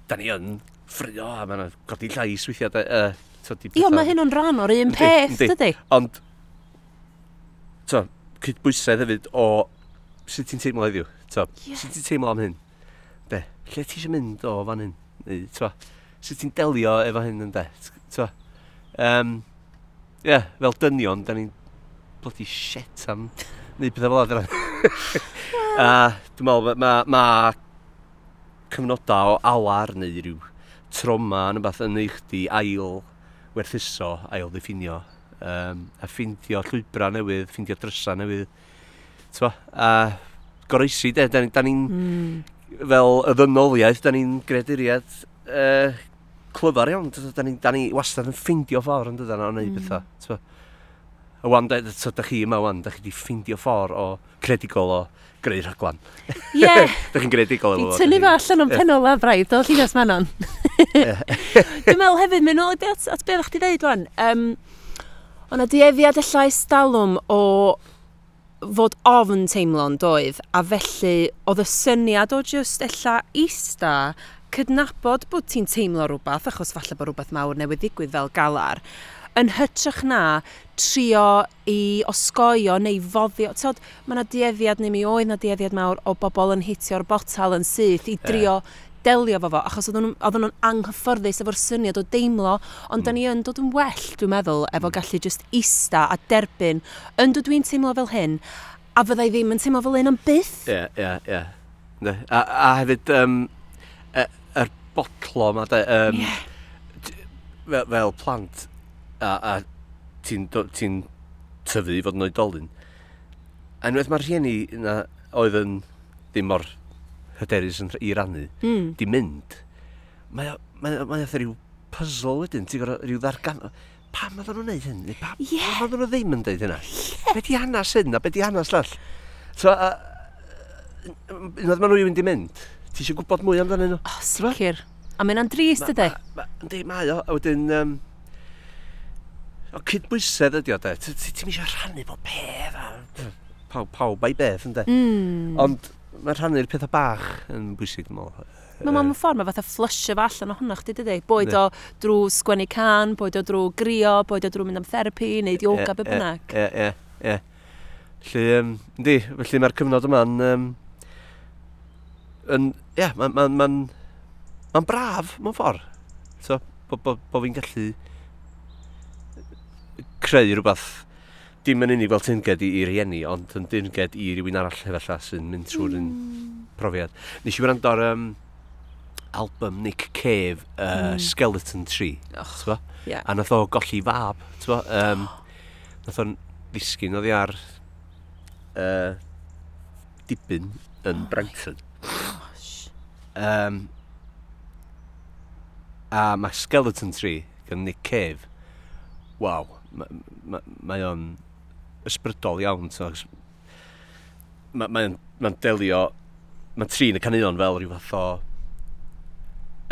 da ni yn ffrio a mae'n godi llais weithiau. Uh, to, di Io, mae hyn o'n rhan o'r un peth, dydy? Ond, to, cydbwysedd hefyd o sut ti'n teimlo heddiw. To, yeah. Sut ti'n teimlo am hyn? De, lle ti eisiau mynd o fan hyn? Neu, to, sut ti'n delio efo hyn yn de? To, um, yeah, fel dynion, da ni'n bloody shit am neud pethau fel adran. a dwi'n meddwl, mae ma, ma cyfnodau o alar neu rhyw troma yn ymbeth yn eich di ail werthuso, ail ddiffinio, um, a ffeindio llwybra newydd, ffeindio drysa newydd, t'bo, a goroesi, de, da, da ni'n, mm. fel y ddynoliaeth, da ni'n greduriad uh, clyfar iawn, da da, ni, da ni wastad yn ffeindio ffordd yn dydan o wneud mm. bethau, t'bo. A wan, da, da chi yma wan, da chi di ffeindio ffordd o credigol o greu rhaglan. Ie. Yeah. Dych chi'n gredigol efo fo. Tynnu fo allan o'n penol a braidd o Llinas Manon. Dwi'n meddwl hefyd, mynd ôl at, at beth o'ch ti ddeud rwan. Um, O'na dieddiad llais dalwm o fod ofn teimlo'n doedd a felly oedd y syniad o just ella ista cydnabod bod ti'n teimlo rhywbeth achos falle bod rhywbeth mawr newydd ddigwydd fel galar yn hytrach na trio i osgoio neu foddio. Tod, mae yna dieddiad neu mi oedd yna dieddiad mawr o bobl yn hitio'r botal yn syth i drio yeah. delio fo fo, achos oedden nhw'n anghyfforddus efo'r syniad o deimlo, ond mm. da ni yn dod yn well, dwi'n meddwl, efo mm. gallu just ista a derbyn, yndw dwi'n teimlo fel hyn, a fyddai ddim yn teimlo fel hyn am byth. Ie, ie, ie. A, a hefyd, um, e, y, er botlo yma, um, yeah. fel, fel plant, a, a ti'n ti tyfu i fod yn oedolyn. A unwaith mae'r rhieni yna oedd yn ddim mor hyderus yn, i rannu, mm. di mynd, mae, mae, mae oedd rhyw puzzle wedyn, ti'n gorau rhyw ddargan... Pam oedden nhw'n neud hyn? Pam yeah. Pam oedden nhw ddim yn deud hynna? Yeah. Be di hanes hyn a be di hanes llall? So, a, unwaith maen nhw i fynd i mynd, ti eisiau gwybod mwy amdanyn nhw? O, sicr. A mae'n andrist ydy? Ynddi, mae o. A wedyn, um, O cydbwysedd ydi o de, ti'n eisiau rhannu bod peth a... Pawb, pawb a'i beth ynddo. Mm. Ond mae rhannu'r pethau bach yn bwysig dwi'n meddwl. Mae mam yn ffordd, mae fatha flusio fo allan ohonoch chdi, dydy? Boed o drwy sgwennu can, boed o drwy grio, boed o drwy mynd am therapi, neu yoga, be bynnag. Ie, ie, ie. Felly, um, di, felly mae'r cyfnod yma'n... Um, yn, ie, yeah, mae'n ma, ma, ma, ma braf, mewn ffordd. So, bo, bo, bo fi'n gallu creu rhywbeth dim yn unig fel tynged i, i rieni, ond yn dynged i rywun arall efallai sy'n mynd trwy'r mm. profiad. Nes i wrando ar um, album Nick Cave, uh, mm. Skeleton Tree, oh, yeah. a nath o golli fab, bo, um, nath o'n ddisgyn oedd ar uh, dibyn yn oh Brankton. Um, a mae Skeleton Tree gan Nick Cave, waw, mae o'n ysbrydol iawn. So, Mae'n ma, ma delio, mae'n trin y canuon fel rhyw fath o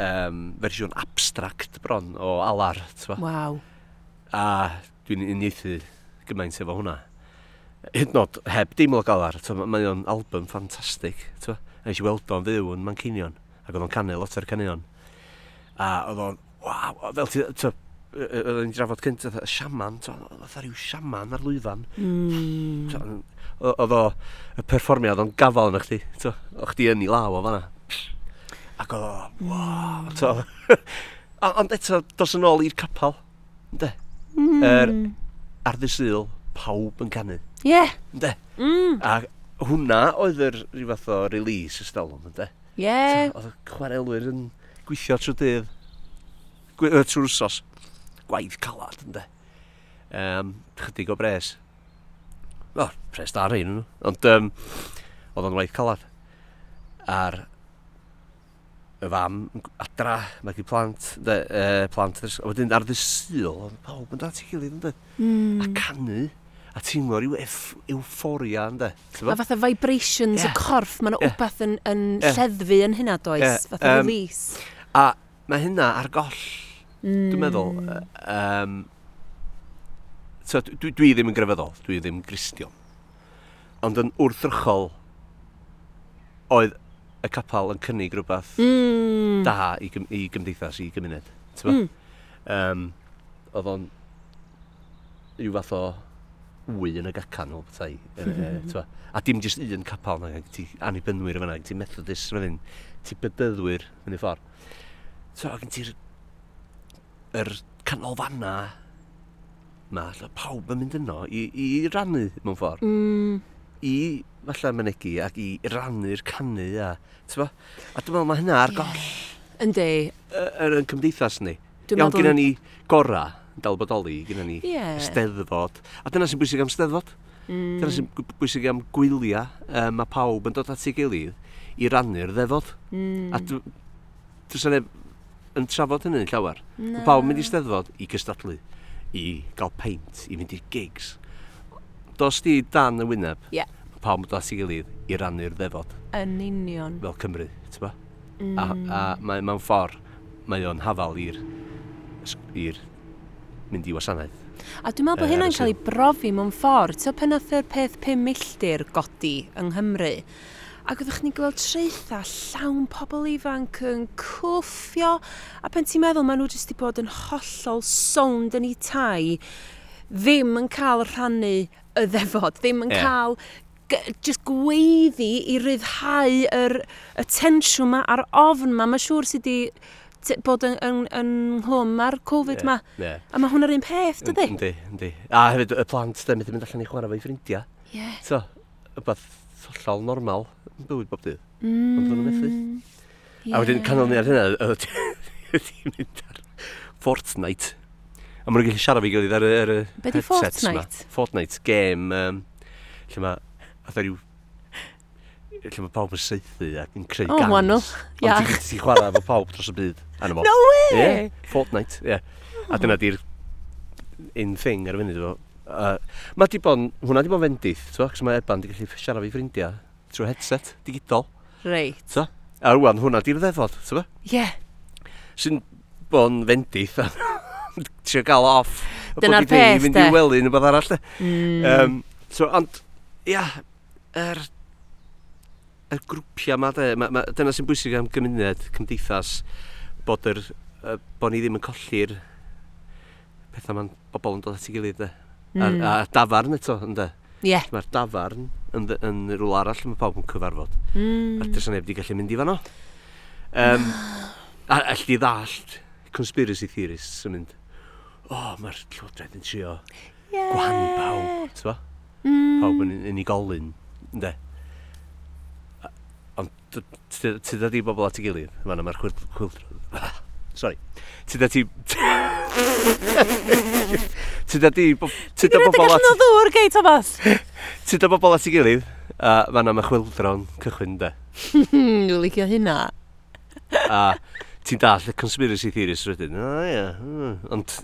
um, fersiwn abstract bron o alar. Waw. A dwi'n uniaethu gymaint efo hwnna. Hyd nod heb dim o galar, mae o'n album ffantastig. A eisiau weld o'n fyw yn Mancinion, ac oedd o'n canu lot o'r canuon. A oedd o'n, waw, fel ti, oedd ni'n drafod cyntaf, y siaman, oedd rhyw siaman ar lwyfan. Mm. Oedd o, y perfformiad o'n gafal yna chdi, o'ch chdi yn ei law o fanna. Ac oedd o, wow, Ond eto, dos yn ôl i'r capal, ynddo? Mm. Er, ar ddysil, pawb yn canu. Ie. Yeah. Ynddo? Mm. A hwnna oedd yr rhyw fath o release ystalwm, ynddo? Ie. Yeah. Oedd y chwarelwyr yn gweithio trwy dydd, trwy'r wsos gwaith calad, ynddo. Um, chydig o bres. O, oh, pres da ar nhw. ond um, oedd o'n waith calad. A'r y fam adra, mae gen plant, de, uh, plant, a wedyn ar dy syl, oedd pawb yn dati gilydd, ynddo. Mm. A canu a teimlo rhyw euphoria ynddo. A fatha vibrations yeah. y corff, mae yna yeah. wbeth yn, yn yeah. lleddfu yn hynna does, yeah. fatha um, release. A mae hynna ar goll Mm. Dwi'n meddwl, um, so, dwi, dwi ddim yn grefyddol, dwi ddim gristion. Ond yn wrthrychol, oedd y capal yn cynnig rhywbeth mm. da i, gym, i gymdeithas, i gymuned. Mm. Um, oedd o'n rhyw fath o wy yn y gacan o bethau. E, a dim jyst un capal na, ti annibynnwyr yn fanna, ti methodist yn fan hyn, ti bydyddwyr yn y ffordd. So, gen ti'r yr canolfanna ma, pawb yn mynd yno i, i rannu mewn ffordd. Mm. I falle mynegu ac i rannu'r canu a, tyfo? a dwi'n meddwl mae hynna ar goll. Yeah. Yndi. Yr yn cymdeithas ni. Dwi'n Iawn, gyda ni gora, yn dal bodoli, gyda ni yeah. steddfod. A dyna sy'n bwysig am steddfod. Mm. Dyna sy'n bwysig am gwylia. Uh, mae pawb yn dod at ei gilydd i rannu'r ddefod. Mm. A dwi'n yn trafod hynny llawer. No. Pawb yn mynd i steddfod i gystadlu, i gael peint, i fynd i'r gigs. Dos di dan y wyneb, yeah. pawb yn dod at ei gilydd i rannu'r ddefod. Yn union. Fel Cymru, ti'n ba? Mm. A, a mm. mae, mewn ffordd, mae o'n hafal i'r mynd i wasanaeth. A dwi'n meddwl bod hynna'n cael ei brofi mewn ffordd. Ti'n oedd yr peth 5 milltir godi yng Nghymru, ac oeddech chi'n gweld treitha llawn pobl ifanc yn cwffio a pen ti'n meddwl maen nhw jyst i bod yn hollol sownd yn eu tai ddim yn cael rhannu y ddefod, ddim yn yeah. cael just gweiddi i ryddhau yr, y tensiwn yma a'r ofn yma. Mae'n siŵr sydd wedi bod yn, yn, yn hlwm ar Covid yma. Yeah, yeah. A mae hwnna'r un peth, dydy? Yndi, yndi. A hefyd y plant, dy, mynd i mynd allan i chwarae fo'i ffrindiau. Ie. Yeah. So, y bath hollol normal yn bywyd bob dydd. Mm. Ond nhw'n methu. Yeah. A wedyn canol ni ar hynna, oedd ti'n mynd ar Fortnite. A maen nhw'n gallu siarad fi gilydd ar y ar, ar, Be di Fortnite? Ma. Fortnite, game, um, lle mae, oedd rhyw, lle mae pawb yn seithi ac yn creu oh, gangs. O, wanwl. Ond ti'n gallu chwarae efo pawb dros y byd. Anna No way! Yeah, Fortnite, yeah. A dyna di'r in thing ar y funud efo Uh, mae di bon, hwnna di bod fendith, twa, cos mae Eban di gallu siarad fi ffrindiau trwy headset digidol. Reit. So, a rwan hwnna di'r ddefod, twa? Ie. Yeah. Sy'n bon fendith, a trio gael off. Dyna'r peth, de. Fynd i wely neu bydd arall, de. Mm. Um, so, ond, ia, yr, er, yr er grwpiau yma, de, ma, ma, dyna sy'n bwysig am gymuned, cymdeithas, bod yr, er, bod ni ddim yn colli'r pethau ma'n bobl yn dod at ei gilydd, de. Mm. A, a dafarn eto, ynddo? Ie. Yeah. Mae'r dafarn yn, yn rhywle arall mae pawb yn cyfarfod. Mm. A dys neb wedi gallu mynd i fanno. Um, a allu ddallt conspiracy theorists yn mynd, o, oh, mae'r llywodraeth yn trio yeah. gwan pawb, ti'n Mm. Pawb yn unigolyn, ynddo? Ond tyda di bobl at ei gilydd, mae'r chwildrodd. Sorry. Tyda ti... Ti da di... Ti da bobl at... Ti'n ddŵr gei, Thomas? Ti da bobl at ei gilydd, a fan am y cychwyn de. Hmm, dwi'n licio hynna. A ti'n dall y conspiracy theories rydyn. O ie, hmm. ond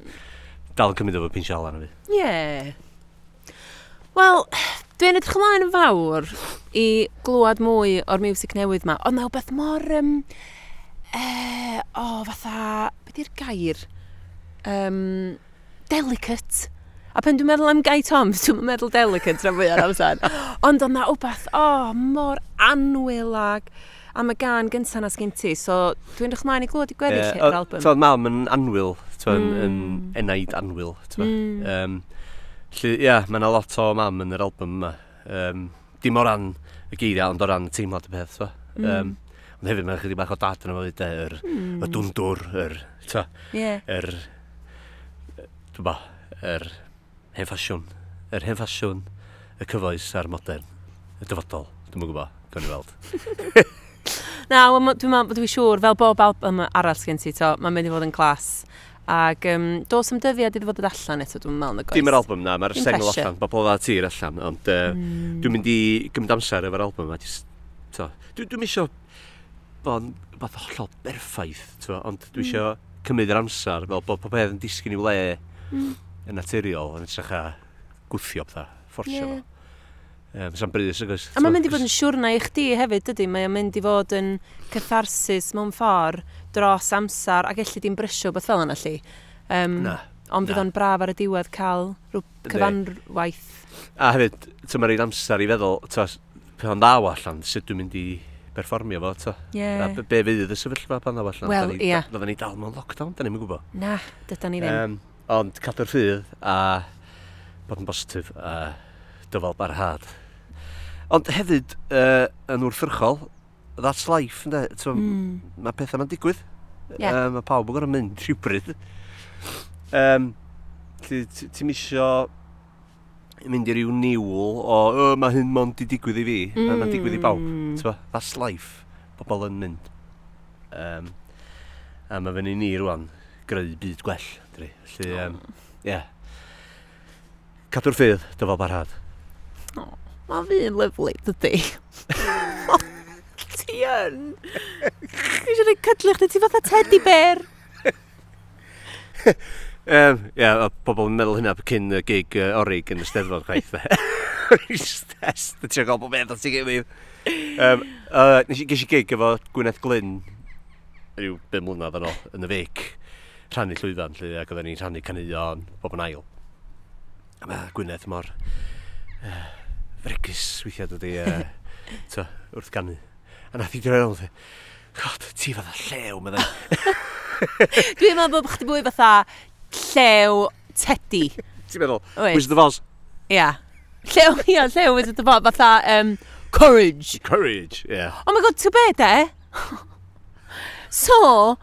dal yn cymryd efo pinch alan na fi. Ie. Wel, dwi'n edrych ymlaen yn fawr i glwad mwy o'r music newydd ma. Ond mae beth mor... Um, e, o, fatha... Beth yw'r gair? um, delicate. A pen dwi'n meddwl am Guy Toms, dwi'n meddwl delicate rhan fwy ar amser. Ond ond na wbeth, o, oh, mor anwyl ag am y gan gyntaf na sgyn ti. So dwi'n rhywch mlaen i glwyd i gweddill yeah, yr album. Ti'n mam yn anwyl, ti'n mm. yn enaid anwyl. Mm. Um, lly, ia, yeah, mae yna lot o mam yn yr album yma. Um, dim o ran y geiriau, ond o ran y teimlad y peth. Mm. Um, ond hefyd mae'n chydig bach o dad yn yma, yr, mm. y dwndwr, yr, ta, yeah. yr dwi'n ba, yr hen ffasiwn, yr hen ffasiwn, y cyfoes a'r modern, y dyfodol, dwi'n gwybod, dwi'n weld. Na, dwi'n meddwl, dwi'n siŵr, fel bob album arall sgen ti, to, mae'n mynd i fod yn clas. Ac um, dos am dyddiad iddo fod yn allan eto, dwi'n meddwl, nag goes. Dim yr album na, mae'r sengl allan, bobl dda tir allan, ond uh, mm. dwi'n mynd i gymryd amser efo'r album, a just, to, dwi'n dwi isio bod yn hollol berffaith, ond dwi hmm. isio mm. cymryd yr amser, fel bod popeth yn disgyn i'w le, mm. yn naturiol yn ytrach a gwthio pethau, fforsio yeah. fo. Um, Sa'n brys, agos. A mae'n mynd i fod yn siwrna i chdi hefyd, ydy? Mae'n mynd i fod yn catharsis mewn ffordd dros amser ac elli di'n brysio beth fel yna lli. Um, na. Ond fydd o'n braf ar y diwedd cael rhyw cyfanwaith. A hefyd, ti'n mynd amser i feddwl, pan o'n ddaw allan, sut dwi'n mynd i perfformio fo, to. Yeah. A be fydd y sefyllfa pan ddaw allan? Wel, ia. Yeah. Roedden ni dal mewn lockdown, da ni'n gwybod. Na, dyda ni ddim. Um, Ond cadw'r ffydd a bod yn bositif a dyfal barhad. Ond hefyd, uh, yn wrthyrchol, that's life, ynddo? So, Mm. Mae pethau yma'n digwydd. Yeah. Uh, mae pawb yn gorau mynd rhywbryd. Um, Ti'n isio mynd i ryw niwl o o, mae hyn mond i digwydd i fi, mm. mae'n digwydd i bawb. Tyfa, that's life, bobl yn mynd. Um, a mae fyny ni rwan greu byd gwell. Dri. Felly, ie. Um, yeah. Cadw'r ffydd, dyfo barhad. Oh, mae fi'n lyflu, dydy. ti yn. Fi eisiau gwneud cydlu chdi, ti fatha teddy bear. um, ie, yeah, pobl yn meddwl hynna cyn y gig uh, orig yn y steddfod chwaith. Just test, ti'n gael bob beth o ti'n gymryd. Um, uh, nes i gig efo Gwyneth Glyn, rhyw 5 mlynedd yn ôl, yn y fic rhannu llwyfan lle, ac oedden ni'n rhannu caneuon bob yn ail. A mae Gwynedd mor uh, fregus weithiau dod i uh, to, wrth ganu. A nath i drwy'n ôl, God, ti fatha llew, meddai. Dwi'n meddwl bod chdi bwy fatha llew tedi. Ti'n meddwl? Wizard of Oz? Ia. Llew, ia, llew Wizard of Oz, fatha um, courage. Courage, ie. Yeah. Oh my god, ti'n be, e? so,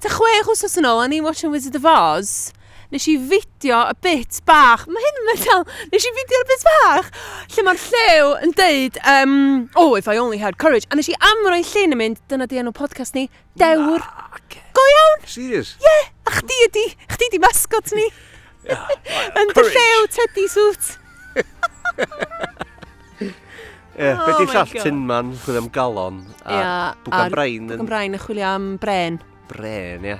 Ta chwech wsos yn ôl, o'n i'n watching Wizard of Oz, nes i fideo y bit bach, mae hyn yn meddwl, nes i fideo y bit bach, lle mae'r llew yn deud, um, oh, if I only had courage, a nes i amroi'n llun yn mynd, dyna di enw podcast ni, dewr. Go iawn? Serious? Ie, yeah, a chdi ydi, chdi di mascot ni. Ah, yn dy llew teddy suit. Yeah, oh be di oh llall tin man, chwilio am galon, a yeah, bwgan brain. Bwgan brain a chwilio am bren bren, ia.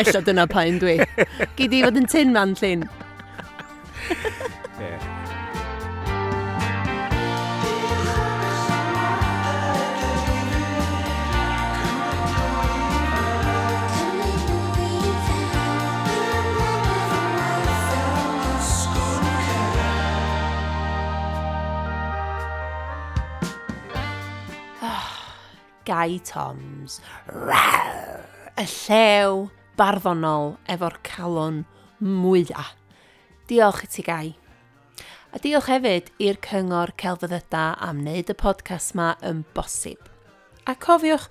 Ella dyna pa un dwi. Gei di fod yn tin man llun. yeah. Guy Toms. Rawr! Y llew barddonol efo'r calon mwyaf. Diolch i ti Guy. A diolch hefyd i'r Cyngor Celfyddyda am wneud y podcast yma yn bosib. A cofiwch,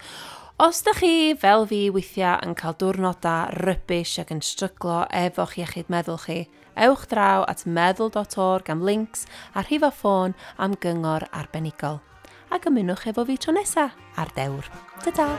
os da chi fel fi weithiau yn cael diwrnodau rybys ac yn stryglo efo'ch iechyd meddwl chi, ewch draw at meddwl.org am links a rhif o ffôn am gyngor arbenigol a ymunwch efo fi tro nesaf ar dewr. Ta-da!